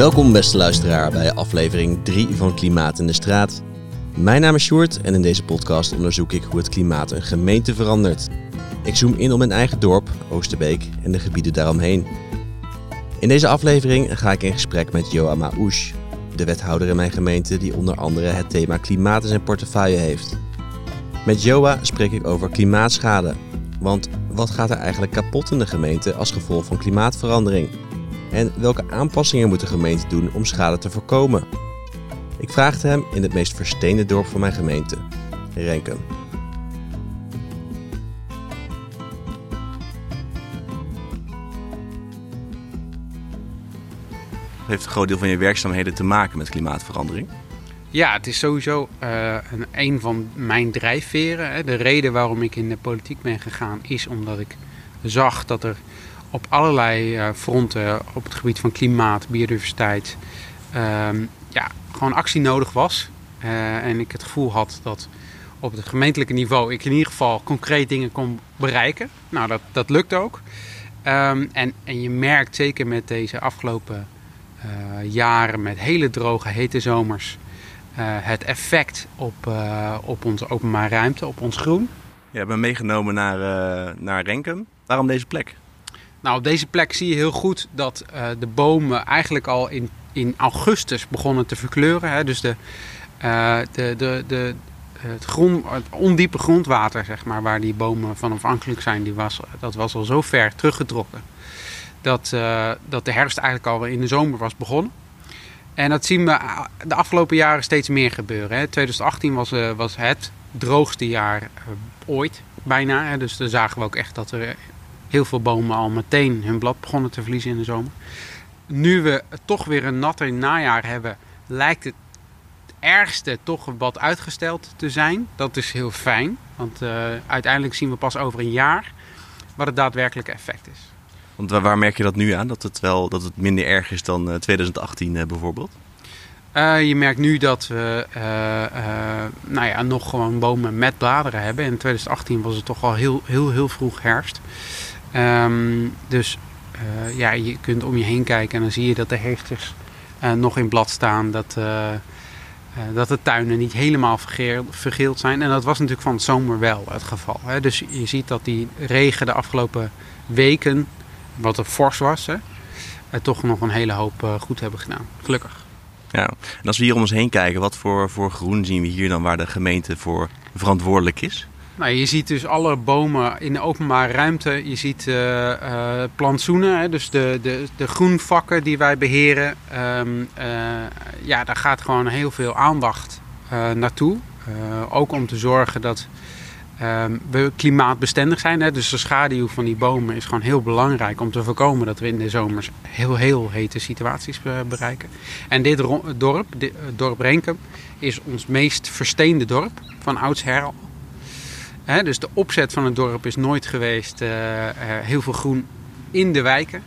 Welkom beste luisteraar bij aflevering 3 van Klimaat in de Straat. Mijn naam is Sjoerd en in deze podcast onderzoek ik hoe het klimaat een gemeente verandert. Ik zoom in op mijn eigen dorp, Oosterbeek, en de gebieden daaromheen. In deze aflevering ga ik in gesprek met Joa Oesch, de wethouder in mijn gemeente die onder andere het thema klimaat in zijn portefeuille heeft. Met Joa spreek ik over klimaatschade. Want wat gaat er eigenlijk kapot in de gemeente als gevolg van klimaatverandering? En welke aanpassingen moet de gemeente doen om schade te voorkomen? Ik vraagde hem in het meest versteende dorp van mijn gemeente, Renkum. Heeft een groot deel van je werkzaamheden te maken met klimaatverandering? Ja, het is sowieso uh, een, een van mijn drijfveren. Hè. De reden waarom ik in de politiek ben gegaan is omdat ik zag dat er op allerlei uh, fronten op het gebied van klimaat, biodiversiteit, um, ja, gewoon actie nodig was. Uh, en ik het gevoel had dat op het gemeentelijke niveau ik in ieder geval concreet dingen kon bereiken. Nou, dat, dat lukt ook. Um, en, en je merkt zeker met deze afgelopen jaren met hele droge, hete zomers het effect op, op onze openbare ruimte, op ons groen. Je bent meegenomen naar, naar Renkum. Waarom deze plek? Nou, op deze plek zie je heel goed dat de bomen eigenlijk al in, in augustus begonnen te verkleuren. Hè. Dus de, de, de, de, het, grond, het ondiepe grondwater, zeg maar, waar die bomen van afhankelijk zijn, die was, dat was al zo ver teruggetrokken. Dat, dat de herfst eigenlijk al in de zomer was begonnen. En dat zien we de afgelopen jaren steeds meer gebeuren. Hè. 2018 was, was het droogste jaar ooit, bijna. Hè. Dus dan zagen we ook echt dat er heel veel bomen al meteen hun blad begonnen te verliezen in de zomer. Nu we toch weer een natter najaar hebben, lijkt het ergste toch wat uitgesteld te zijn. Dat is heel fijn, want uh, uiteindelijk zien we pas over een jaar wat het daadwerkelijke effect is. Want waar merk je dat nu aan? Dat het, wel, dat het minder erg is dan 2018 uh, bijvoorbeeld? Uh, je merkt nu dat we nou ja, nog gewoon bomen met bladeren hebben. In 2018 was het toch al heel, heel, heel vroeg herfst. Um, dus ja, je kunt om je heen kijken en dan zie je dat de heesters nog in blad staan. Dat, dat de tuinen niet helemaal vergeeld zijn. En dat was natuurlijk van het zomer wel het geval. Hè? Dus je ziet dat die regen de afgelopen weken wat er fors was, hè, toch nog een hele hoop goed hebben gedaan. Gelukkig. Ja, en als we hier om ons heen kijken, wat voor, voor groen zien we hier dan waar de gemeente voor verantwoordelijk is? Nou, je ziet dus alle bomen in de openbare ruimte. Je ziet uh, plantsoenen, hè, dus de, de, de groenvakken die wij beheren. Um, uh, ja, daar gaat gewoon heel veel aandacht naartoe. ook om te zorgen dat um, we klimaatbestendig zijn. Hè? Dus de schaduw van die bomen is gewoon heel belangrijk om te voorkomen dat we in de zomers heel, heel hete situaties bereiken. En dit dorp, dit dorp Renkum, is ons meest versteende dorp van oudsher. Dus de opzet van het dorp is nooit geweest uh, heel veel groen in de wijken.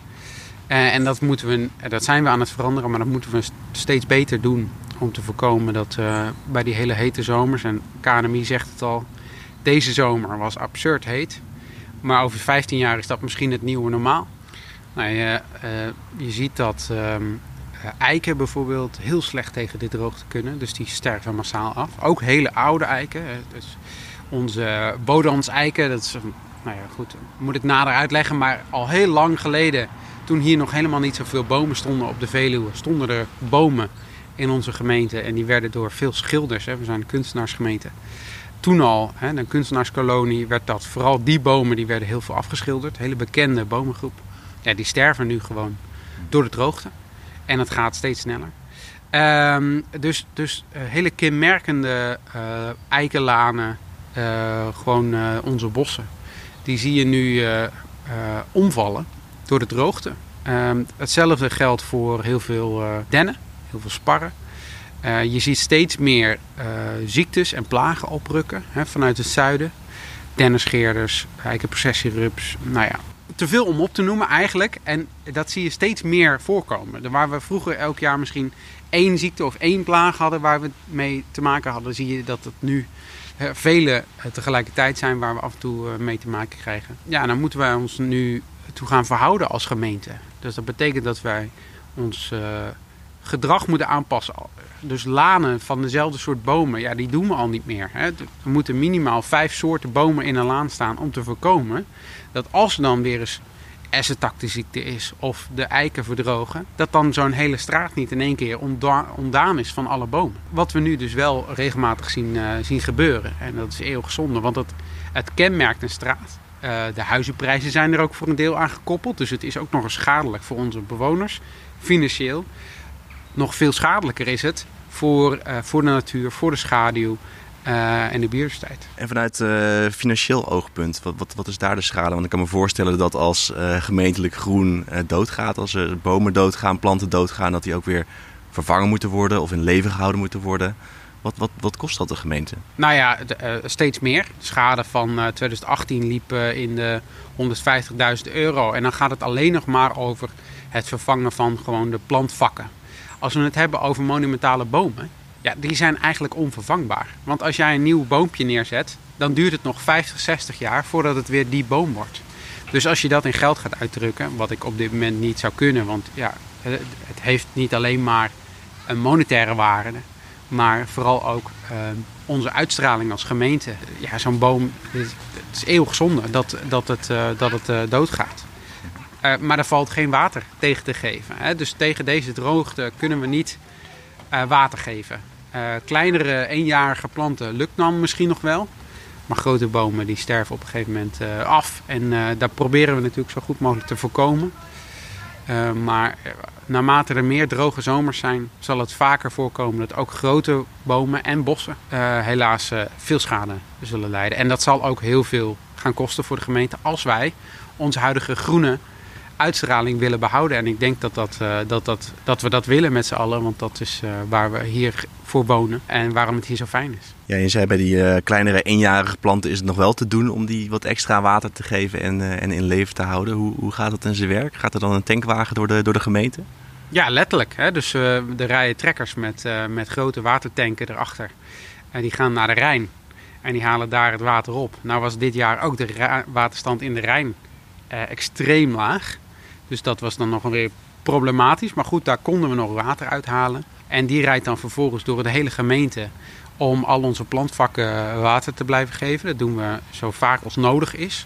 Uh, en dat, moeten we, dat zijn we aan het veranderen, maar dat moeten we steeds beter doen om te voorkomen dat bij die hele hete zomers, en KNMI zegt het al, deze zomer was absurd heet. Maar over 15 jaar is dat misschien het nieuwe normaal. Nou, je, je ziet dat um, eiken bijvoorbeeld heel slecht tegen dit droogte kunnen. Dus die sterven massaal af. Ook hele oude eiken. Dus onze bodans-eiken, dat is, nou ja, goed, moet ik nader uitleggen. Maar al heel lang geleden, toen hier nog helemaal niet zoveel bomen stonden op de Veluwe, stonden er bomen in onze gemeente. En die werden door veel schilders, hè, we zijn een kunstenaarsgemeente, toen al, hè, een kunstenaarskolonie, werd dat. Vooral die bomen die werden heel veel afgeschilderd. Hele bekende bomengroep. Ja, die sterven nu gewoon door de droogte. En het gaat steeds sneller. Um, dus dus uh, hele kenmerkende uh, eikenlanen, gewoon onze bossen. Die zie je nu omvallen door de droogte. Um, hetzelfde geldt voor heel veel dennen, heel veel sparren. Je ziet steeds meer ziektes en plagen oprukken hè, vanuit het zuiden. Dennerscheerders, eikenprocessierups, nou ja, te veel om op te noemen eigenlijk. En dat zie je steeds meer voorkomen. Waar we vroeger elk jaar misschien één ziekte of één plaag hadden waar we mee te maken hadden, zie je dat het nu vele tegelijkertijd zijn waar we af en toe mee te maken krijgen. Ja, dan moeten wij ons nu toe gaan verhouden als gemeente. Dus dat betekent dat wij ons gedrag moeten aanpassen. Dus lanen van dezelfde soort bomen, ja, die doen we al niet meer. Hè. Er moeten minimaal vijf soorten bomen in een laan staan om te voorkomen dat als dan weer eens essentakteziekte is of de eiken verdrogen, dat dan zo'n hele straat niet in één keer ontdaan is van alle bomen. Wat we nu dus wel regelmatig zien, uh, zien gebeuren. En dat is eeuwig zonde, want het, kenmerkt een straat. Uh, de huizenprijzen zijn er ook voor een deel aan gekoppeld. Dus het is ook nog eens schadelijk voor onze bewoners, financieel. Nog veel schadelijker is het voor, uh, voor de natuur, voor de schaduw, en de biodiversiteit. En vanuit uh, financieel oogpunt, wat, wat, wat, is daar de schade? Want ik kan me voorstellen dat als uh, gemeentelijk groen doodgaat, als er bomen doodgaan, planten doodgaan, dat die ook weer vervangen moeten worden of in leven gehouden moeten worden. Wat, wat, wat kost dat de gemeente? Nou ja, de, steeds meer. De schade van 2018 liep in de 150.000 euro. En dan gaat het alleen nog maar over het vervangen van gewoon de plantvakken. Als we het hebben over monumentale bomen, ja, die zijn eigenlijk onvervangbaar. Want als jij een nieuw boompje neerzet, dan duurt het nog 50, 60 jaar voordat het weer die boom wordt. Dus als je dat in geld gaat uitdrukken, wat ik op dit moment niet zou kunnen, want ja, het heeft niet alleen maar een monetaire waarde, maar vooral ook uh, onze uitstraling als gemeente. Ja, zo'n boom, het is eeuwig zonde dat, dat het, uh, dat het uh, doodgaat. maar er valt geen water tegen te geven. Hè? Dus tegen deze droogte kunnen we niet water geven. Uh, kleinere eenjarige planten lukt dan misschien nog wel. Maar grote bomen die sterven op een gegeven moment uh, af. En uh, daar proberen we natuurlijk zo goed mogelijk te voorkomen. maar naarmate er meer droge zomers zijn, zal het vaker voorkomen dat ook grote bomen en bossen helaas veel schade zullen leiden. En dat zal ook heel veel gaan kosten voor de gemeente als wij onze huidige groene uitstraling willen behouden. En ik denk dat, dat, uh, dat, dat, dat we dat willen met z'n allen, want dat is uh, waar we hier voor wonen en waarom het hier zo fijn is. Ja, je zei bij die uh, kleinere eenjarige planten is het nog wel te doen om die wat extra water te geven en, en in leven te houden. Hoe, hoe gaat dat in zijn werk? Gaat er dan een tankwagen door de, door de gemeente? Ja, letterlijk. Hè? Dus er rijden trekkers met, met grote watertanken erachter. En die gaan naar de Rijn en die halen daar het water op. Nou was dit jaar ook de waterstand in de Rijn extreem laag. Dus dat was dan nog weer problematisch. Maar goed, daar konden we nog water uithalen. En die rijdt dan vervolgens door de hele gemeente om al onze plantvakken water te blijven geven. Dat doen we zo vaak als nodig is.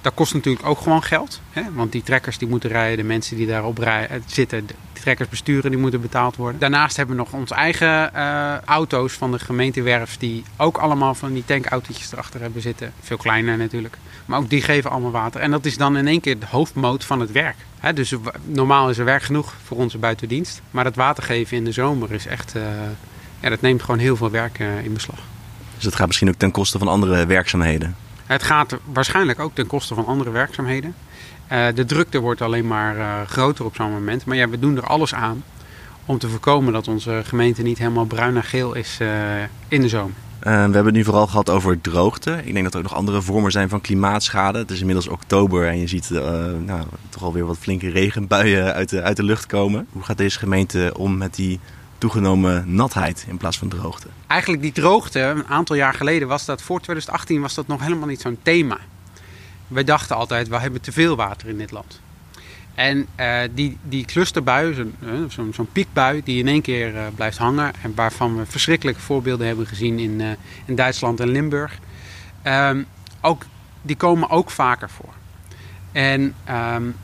Dat kost natuurlijk ook gewoon geld. Hè? Want die trekkers die moeten rijden, de mensen die daarop rijden, zitten, de trekkers besturen, die moeten betaald worden. Daarnaast hebben we nog onze eigen uh, auto's van de gemeentewerf, die ook allemaal van die tankautootjes erachter hebben zitten. Veel kleiner natuurlijk. Maar ook die geven allemaal water. En dat is dan in één keer de hoofdmoot van het werk. He, dus normaal is er werk genoeg voor onze buitendienst. Maar het water geven in de zomer is echt. Uh, ja, dat neemt gewoon heel veel werk uh, in beslag. Dus dat gaat misschien ook ten koste van andere werkzaamheden? Het gaat waarschijnlijk ook ten koste van andere werkzaamheden. Uh, de drukte wordt alleen maar groter op zo'n moment. Maar ja, we doen er alles aan om te voorkomen dat onze gemeente niet helemaal bruin en geel is in de zomer. Uh, we hebben het nu vooral gehad over droogte. Ik denk dat er ook nog andere vormen zijn van klimaatschade. Het is inmiddels oktober en je ziet uh, nou, toch alweer wat flinke regenbuien uit de, uit de lucht komen. Hoe gaat deze gemeente om met die toegenomen natheid in plaats van droogte? Eigenlijk die droogte, een aantal jaar geleden was dat, voor 2018 was dat nog helemaal niet zo'n thema. Wij dachten altijd, we hebben te veel water in dit land. En uh, die, die clusterbui, zo'n zo piekbui die in één keer uh, blijft hangen... en waarvan we verschrikkelijke voorbeelden hebben gezien in, uh, in Duitsland en Limburg... Um, ook, die komen ook vaker voor. En um,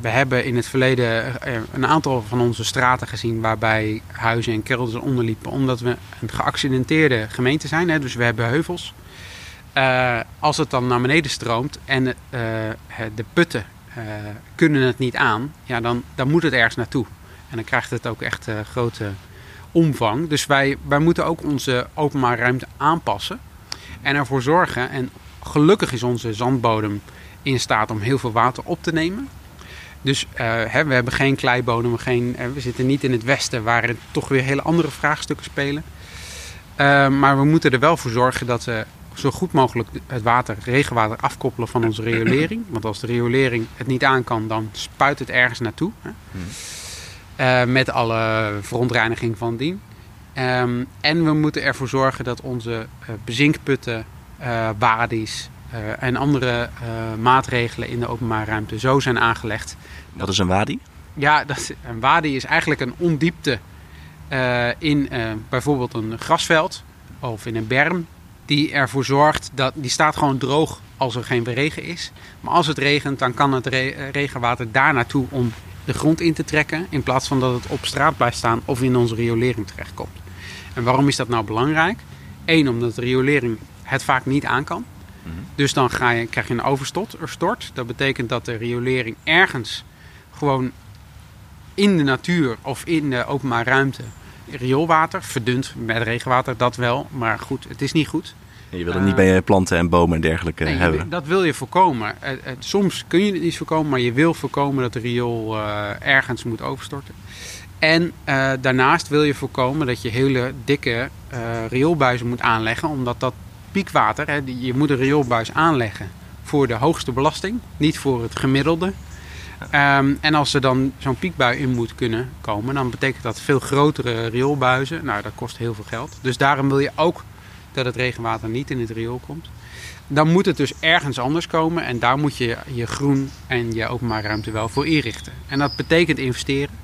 we hebben in het verleden een aantal van onze straten gezien... waarbij huizen en kelders onderliepen... omdat we een geaccidenteerde gemeente zijn. Hè, dus we hebben heuvels. als het dan naar beneden stroomt en de putten kunnen het niet aan, ja, dan, dan moet het ergens naartoe. En dan krijgt het ook echt uh, grote omvang. Dus wij, wij moeten ook onze openbare ruimte aanpassen en ervoor zorgen. En gelukkig is onze zandbodem in staat om heel veel water op te nemen. Dus uh, hè, we hebben geen kleibodem, geen, we zitten niet in het westen waar er toch weer hele andere vraagstukken spelen. maar we moeten er wel voor zorgen dat we zo goed mogelijk het water, regenwater afkoppelen van onze riolering. Want als de riolering het niet aan kan, dan spuit het ergens naartoe. Hè? Hmm. Uh, met alle verontreiniging van dien. Um, en we moeten ervoor zorgen dat onze uh, bezinkputten, uh, badies en andere maatregelen in de openbare ruimte zo zijn aangelegd. Wat is een wadi? Ja, dat, een wadi is eigenlijk een ondiepte eh, in bijvoorbeeld een grasveld of in een berm, die ervoor zorgt dat die staat gewoon droog als er geen regen is. Maar als het regent, dan kan het re regenwater daar naartoe om de grond in te trekken, in plaats van dat het op straat blijft staan of in onze riolering terechtkomt. En waarom is dat nou belangrijk? Eén, omdat de riolering het vaak niet aan kan. Mhm. Dus dan ga je, krijg je een overstort. Dat betekent dat de riolering ergens gewoon in de natuur of in de openbare ruimte rioolwater verdund met regenwater, dat wel. Maar goed, het is niet goed. Je wil het niet bij planten en bomen en dergelijke nee, hebben. Dat wil je voorkomen. Soms kun je het niet voorkomen, maar je wil voorkomen dat de riool ergens moet overstorten. En daarnaast wil je voorkomen dat je hele dikke rioolbuizen moet aanleggen, omdat dat piekwater, hè, je moet een rioolbuis aanleggen voor de hoogste belasting, niet voor het gemiddelde. Um, en als er dan zo'n piekbui in moet kunnen komen, dan betekent dat veel grotere rioolbuizen. Nou, dat kost heel veel geld. Dus daarom wil je ook dat het regenwater niet in het riool komt. Dan moet het dus ergens anders komen en daar moet je je groen en je openbare ruimte wel voor inrichten. En dat betekent investeren.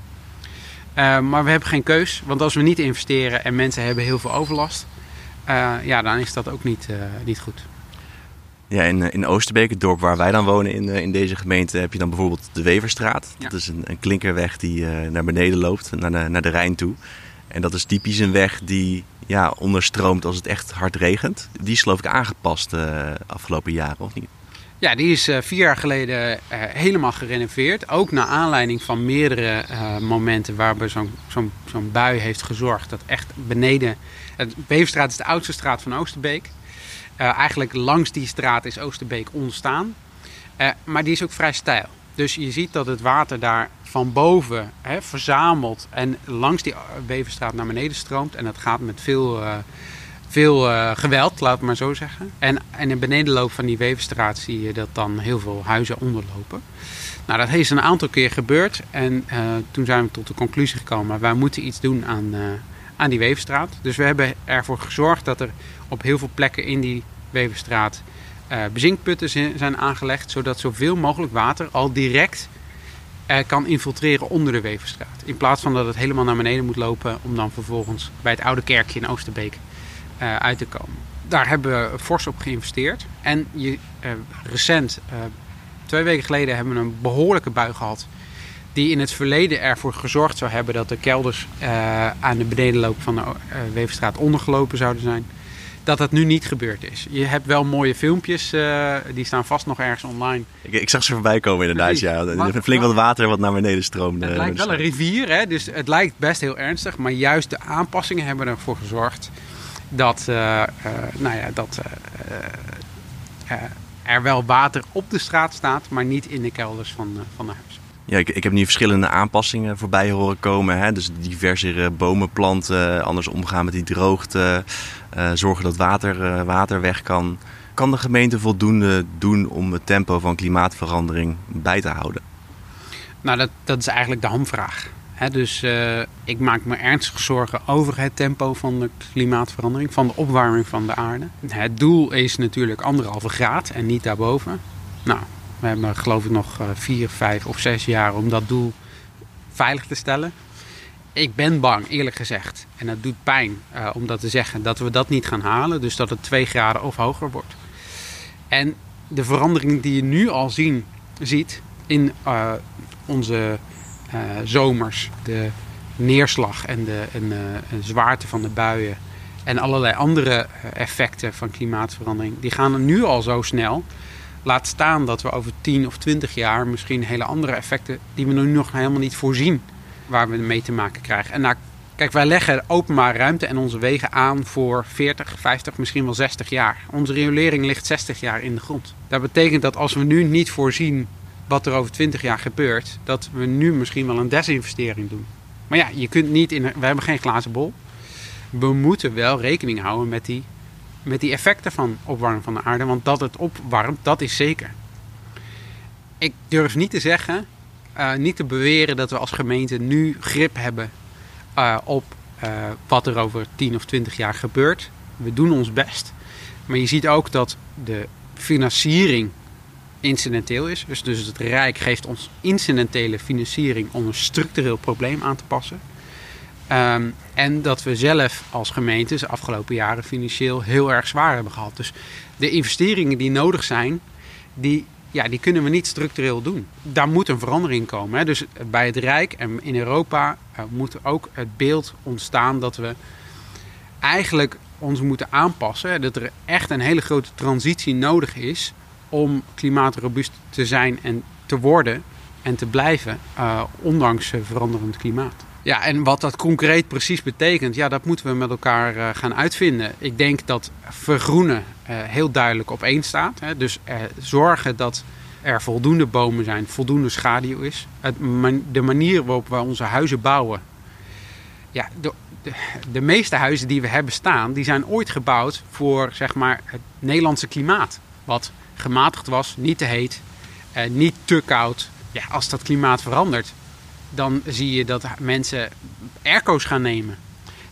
Uh, maar we hebben geen keus, want als we niet investeren en mensen hebben heel veel overlast, uh, ja, dan is dat ook niet, uh, niet goed. Ja, in, in Oosterbeek, het dorp waar wij dan wonen in, in deze gemeente, heb je dan bijvoorbeeld de Weverstraat. Dat is een, een klinkerweg die naar beneden loopt, naar de, naar de Rijn toe. En dat is typisch een weg die ja, onderstroomt als het echt hard regent. Die is geloof ik aangepast de afgelopen jaren, of niet? Ja, die is uh, vier jaar geleden uh, helemaal gerenoveerd. Ook naar aanleiding van meerdere momenten waarbij zo'n zo'n zo'n bui heeft gezorgd dat echt beneden. Beverstraat is de oudste straat van Oosterbeek. eigenlijk langs die straat is Oosterbeek ontstaan. maar die is ook vrij steil. Dus je ziet dat het water daar van boven hè, verzamelt en langs die Beverstraat naar beneden stroomt. En dat gaat met veel veel uh, geweld, laat het maar zo zeggen. En, en in benedenloop van die Wevenstraat zie je dat dan heel veel huizen onderlopen. Nou, dat is een aantal keer gebeurd. En uh, toen zijn we tot de conclusie gekomen, wij moeten iets doen aan, aan die Wevenstraat. Dus we hebben ervoor gezorgd dat er op heel veel plekken in die Wevenstraat bezinkputten zijn aangelegd. Zodat zoveel mogelijk water al direct kan infiltreren onder de Wevenstraat. In plaats van dat het helemaal naar beneden moet lopen om dan vervolgens bij het oude kerkje in Oosterbeek uh, uit te komen. Daar hebben we fors op geïnvesteerd. En je, uh, recent, uh, twee weken geleden, hebben we een behoorlijke bui gehad. Die in het verleden ervoor gezorgd zou hebben dat de kelders aan de benedenloop van de Weverstraat ondergelopen zouden zijn. Dat dat nu niet gebeurd is. Je hebt wel mooie filmpjes, die staan vast nog ergens online. Ik, ik zag ze voorbij komen inderdaad, ja. Flink wat water wat naar beneden stroomde. Het lijkt wel een rivier, hè? dus het lijkt best heel ernstig. Maar juist de aanpassingen hebben ervoor gezorgd dat, uh, nou ja, dat er wel water op de straat staat, maar niet in de kelders van, van de huizen. Ja, ik, heb nu verschillende aanpassingen voorbij horen komen. Hè? Dus diversere bomen planten, anders omgaan met die droogte, zorgen dat water, water weg kan. Kan de gemeente voldoende doen om het tempo van klimaatverandering bij te houden? Nou, dat, dat is eigenlijk de hamvraag dus uh, ik maak me ernstig zorgen over het tempo van de klimaatverandering, van de opwarming van de aarde. Het doel is natuurlijk anderhalve graad en niet daarboven. Nou, we hebben geloof ik nog uh, vier, vijf of zes jaar om dat doel veilig te stellen. Ik ben bang, eerlijk gezegd, en het doet pijn uh, om dat te zeggen, dat we dat niet gaan halen. Dus dat het twee graden of hoger wordt. En de verandering die je nu al zien, ziet in onze uh, zomers, de neerslag en de en, zwaarte van de buien en allerlei andere eh, effecten van klimaatverandering, die gaan nu al zo snel. Laat staan dat we over 10 of 20 jaar misschien hele andere effecten die we nu nog helemaal niet voorzien, waar we mee te maken krijgen. En nou, kijk, wij leggen openbare ruimte en onze wegen aan voor 40, 50, misschien wel 60 jaar. Onze riolering ligt 60 jaar in de grond. Dat betekent dat als we nu niet voorzien wat er over 20 jaar gebeurt, dat we nu misschien wel een desinvestering doen. Maar ja, je kunt niet in. We hebben geen glazen bol. We moeten wel rekening houden met die, met die effecten van opwarming van de aarde. Want dat het opwarmt, dat is zeker. Ik durf niet te zeggen, uh, niet te beweren dat we als gemeente nu grip hebben uh, op uh, wat er over 10 of 20 jaar gebeurt. We doen ons best. Maar je ziet ook dat de financiering incidenteel is. Dus, dus het Rijk geeft ons incidentele financiering om een structureel probleem aan te passen. Ehm, en dat we zelf als gemeentes de afgelopen jaren financieel heel erg zwaar hebben gehad. Dus de investeringen die nodig zijn, die, ja, die kunnen we niet structureel doen. Daar moet een verandering komen. Hè. Dus bij het Rijk en in Europa uh, moet ook het beeld ontstaan dat we eigenlijk ons moeten aanpassen. Dat er echt een hele grote transitie nodig is om klimaatrobuust te zijn en te worden en te blijven, uh, ondanks veranderend klimaat. Ja, en wat dat concreet precies betekent, ja, dat moeten we met elkaar uh, gaan uitvinden. Ik denk dat vergroenen uh, heel duidelijk op één staat. Hè. Dus zorgen dat er voldoende bomen zijn, voldoende schaduw is. Het, de manier waarop we onze huizen bouwen. Ja, de, de, meeste huizen die we hebben staan, die zijn ooit gebouwd voor zeg maar, het Nederlandse klimaat. Wat gematigd was, niet te heet, eh, niet te koud. Ja, als dat klimaat verandert, dan zie je dat mensen airco's gaan nemen.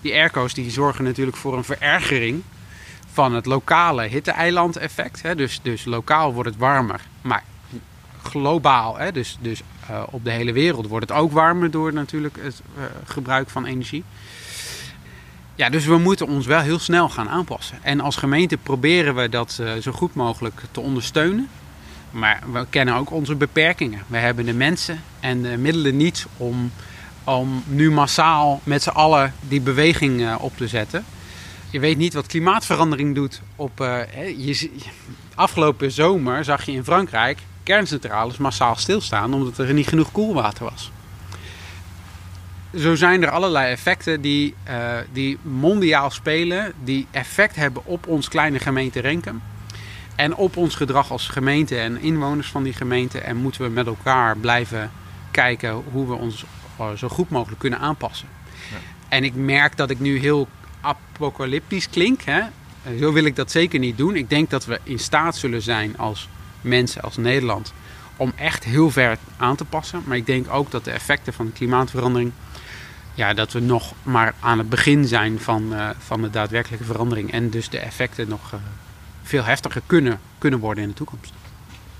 Die airco's die zorgen natuurlijk voor een verergering van het lokale hitte-eiland-effect. Dus, dus lokaal wordt het warmer, maar globaal, hè, dus, dus uh, op de hele wereld, wordt het ook warmer door natuurlijk het uh, gebruik van energie. Ja, dus we moeten ons wel heel snel gaan aanpassen. En als gemeente proberen we dat uh, zo goed mogelijk te ondersteunen. Maar we kennen ook onze beperkingen. We hebben de mensen en de middelen niet om, om nu massaal met z'n allen die beweging uh, op te zetten. Je weet niet wat klimaatverandering doet. Op, uh, je, afgelopen zomer zag je in Frankrijk kerncentrales massaal stilstaan omdat er niet genoeg koelwater was. Zo zijn er allerlei effecten die, uh, die mondiaal spelen, die effect hebben op ons kleine gemeente Renkum. En op ons gedrag als gemeente en inwoners van die gemeente. En moeten we met elkaar blijven kijken hoe we ons zo goed mogelijk kunnen aanpassen. Ja. En ik merk dat ik nu heel apocalyptisch klink. Hè? Zo wil ik dat zeker niet doen. Ik denk dat we in staat zullen zijn als mensen, als Nederland, om echt heel ver aan te passen. Maar ik denk ook dat de effecten van de klimaatverandering, ja, dat we nog maar aan het begin zijn van, uh, van de daadwerkelijke verandering. En dus de effecten nog uh, veel heftiger kunnen, kunnen worden in de toekomst.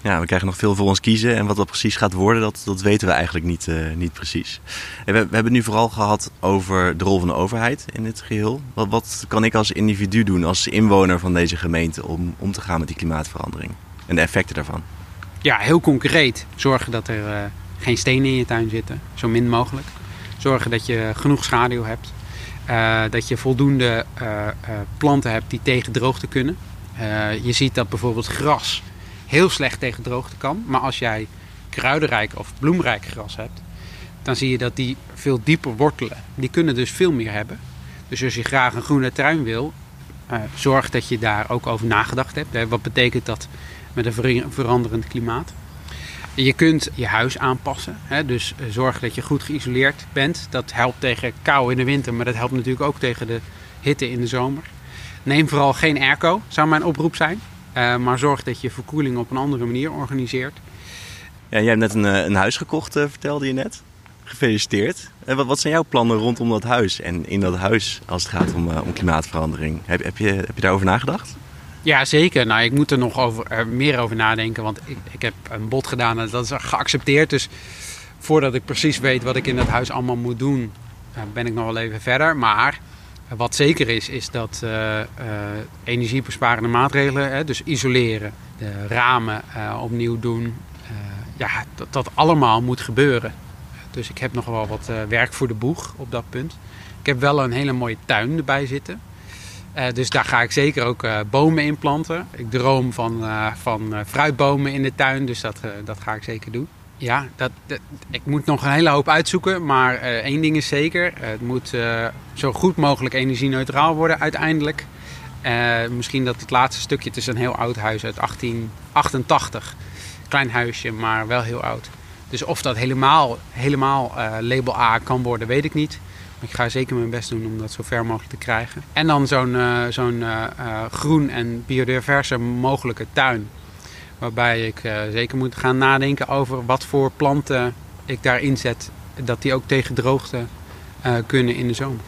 Ja, we krijgen nog veel voor ons kiezen. En wat dat precies gaat worden, dat, dat weten we eigenlijk niet, uh, niet precies. We, we, hebben het nu vooral gehad over de rol van de overheid in dit geheel. Wat, wat kan ik als individu doen, als inwoner van deze gemeente, om om te gaan met die klimaatverandering? En de effecten daarvan? Ja, heel concreet. Zorgen dat er uh, geen stenen in je tuin zitten, zo min mogelijk. Zorgen dat je genoeg schaduw hebt. Uh, dat je voldoende planten hebt die tegen droogte kunnen. Uh, je ziet dat bijvoorbeeld gras heel slecht tegen droogte kan. Maar als jij kruidenrijk of bloemrijk gras hebt, dan zie je dat die veel dieper wortelen. Die kunnen dus veel meer hebben. Dus als je graag een groene tuin wil, uh, zorg dat je daar ook over nagedacht hebt. Hè. Wat betekent dat met een veranderend klimaat? Je kunt je huis aanpassen. Hè. Dus zorg dat je goed geïsoleerd bent. Dat helpt tegen kou in de winter, maar dat helpt natuurlijk ook tegen de hitte in de zomer. Neem vooral geen airco, zou mijn oproep zijn. Uh, maar zorg dat je verkoeling op een andere manier organiseert. Ja, jij hebt net een, een huis gekocht, uh, vertelde je net. Gefeliciteerd. En wat, wat, zijn jouw plannen rondom dat huis en in dat huis als het gaat om, uh, om klimaatverandering? Heb, heb, je, heb je daarover nagedacht? Ja, zeker. Nou, ik moet er nog over, er meer over nadenken, want ik, ik heb een bod gedaan en dat is geaccepteerd. Dus voordat ik precies weet wat ik in dat huis allemaal moet doen, ben ik nog wel even verder. Maar wat zeker is, is dat uh, uh, energiebesparende maatregelen, hè, dus isoleren, de ramen uh, opnieuw doen, ja, dat dat allemaal moet gebeuren. Dus ik heb nog wel wat werk voor de boeg op dat punt. Ik heb wel een hele mooie tuin erbij zitten. dus daar ga ik zeker ook bomen in planten. Ik droom van, van fruitbomen in de tuin, dus dat, dat ga ik zeker doen. Ja, dat, ik moet nog een hele hoop uitzoeken. Maar uh, één ding is zeker. het moet uh, zo goed mogelijk energie-neutraal worden uiteindelijk. Uh, misschien dat het laatste stukje, het is een heel oud huis uit 1888. Klein huisje, maar wel heel oud. Dus of dat helemaal, helemaal label A kan worden, weet ik niet. Maar ik ga zeker mijn best doen om dat zo ver mogelijk te krijgen. En dan zo'n zo'n groen en biodiverse mogelijke tuin. Waarbij ik uh, zeker moet gaan nadenken over wat voor planten ik daarin zet. Dat die ook tegen droogte uh, kunnen in de zomer.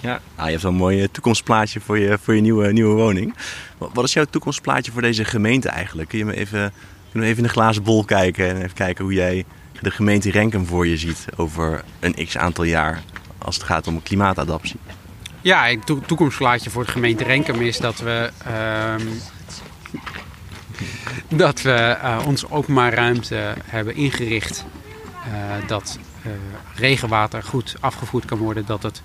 Ja, ah, je hebt wel een mooi toekomstplaatje voor je, voor je nieuwe, nieuwe woning. Wat is jouw toekomstplaatje voor deze gemeente eigenlijk? Kun je me even, kun je even in de glazen bol kijken en even kijken hoe jij de gemeente Renkum voor je ziet over een x aantal jaar als het gaat om klimaatadaptie? Ja, het toekomstplaatje voor de gemeente Renkum is dat we, uh, dat we uh, onze openbaar ruimte hebben ingericht. Uh, dat uh, regenwater goed afgevoerd kan worden. Dat het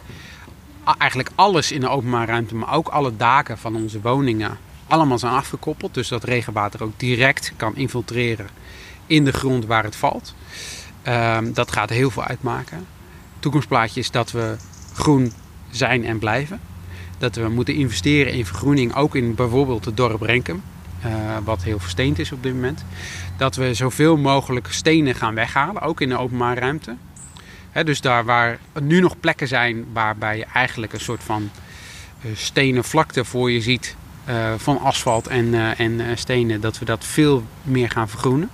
eigenlijk alles in de openbare ruimte, maar ook alle daken van onze woningen, allemaal zijn afgekoppeld. Dus dat regenwater ook direct kan infiltreren in de grond waar het valt. Ehm, dat gaat heel veel uitmaken. Toekomstplaatje is dat we groen zijn en blijven. Dat we moeten investeren in vergroening, ook in bijvoorbeeld het dorp Renkum. Uh, wat heel versteend is op dit moment. Dat we zoveel mogelijk stenen gaan weghalen, ook in de openbare ruimte. dus daar waar nu nog plekken zijn waarbij je eigenlijk een soort van uh, stenen vlakte voor je ziet uh, van asfalt en, en stenen, dat we dat veel meer gaan vergroenen.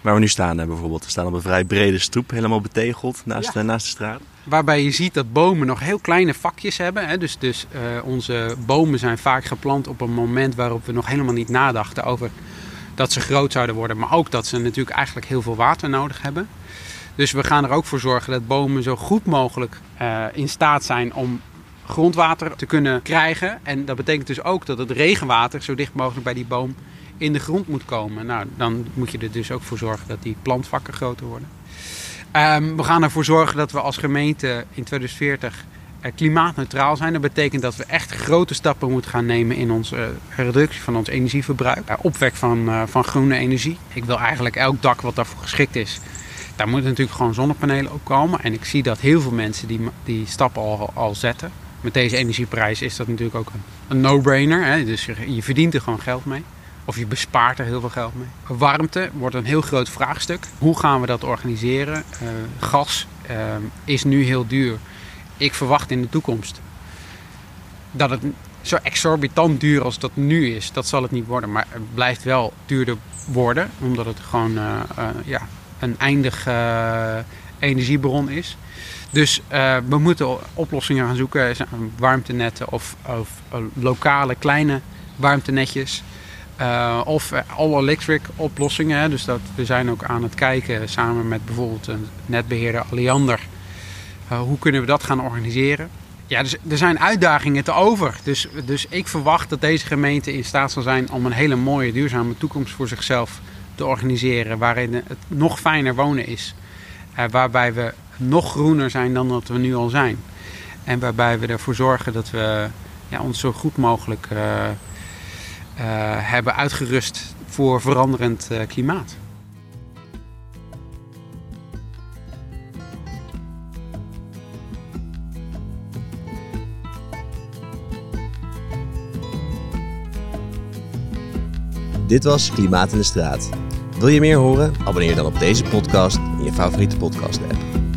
Waar we nu staan bijvoorbeeld. We staan op een vrij brede stoep, helemaal betegeld naast, ja. naast de straat. Waarbij je ziet dat bomen nog heel kleine vakjes hebben. Hè. Dus, dus uh, onze bomen zijn vaak geplant op een moment waarop we nog helemaal niet nadachten over dat ze groot zouden worden. Maar ook dat ze natuurlijk eigenlijk heel veel water nodig hebben. Dus we gaan er ook voor zorgen dat bomen zo goed mogelijk uh, in staat zijn om grondwater te kunnen krijgen. En dat betekent dus ook dat het regenwater zo dicht mogelijk bij die boom in de grond moet komen. Nou, dan moet je er dus ook voor zorgen dat die plantvakken groter worden. Um, we gaan ervoor zorgen dat we als gemeente in 2040 uh, klimaatneutraal zijn. Dat betekent dat we echt grote stappen moeten gaan nemen in onze uh, reductie van ons energieverbruik. Opwek van, van groene energie. Ik wil eigenlijk elk dak wat daarvoor geschikt is. Daar moeten natuurlijk gewoon zonnepanelen op komen. En ik zie dat heel veel mensen die, die stappen al, al zetten. Met deze energieprijs is dat natuurlijk ook een, een no-brainer. Dus je verdient er gewoon geld mee. Of je bespaart er heel veel geld mee. Warmte wordt een heel groot vraagstuk. Hoe gaan we dat organiseren? Uh, gas uh, is nu heel duur. Ik verwacht in de toekomst dat het zo exorbitant duur als dat nu is. Dat zal het niet worden. Maar het blijft wel duurder worden. Omdat het gewoon uh, ja, een eindig energiebron is. Dus we moeten oplossingen gaan zoeken. Warmtenetten of, of lokale kleine warmtenetjes. Uh, of all-electric oplossingen. Hè. Dus dat, we zijn ook aan het kijken samen met bijvoorbeeld een netbeheerder Alliander. Uh, hoe kunnen we dat gaan organiseren? Ja, dus er zijn uitdagingen te over. Dus, dus ik verwacht dat deze gemeente in staat zal zijn om een hele mooie duurzame toekomst voor zichzelf te organiseren. Waarin het nog fijner wonen is. Uh, waarbij we nog groener zijn dan dat we nu al zijn. En waarbij we ervoor zorgen dat we ja, ons zo goed mogelijk hebben uitgerust voor veranderend uh, klimaat. Dit was Klimaat in de Straat. Wil je meer horen? Abonneer dan op deze podcast in je favoriete podcast app.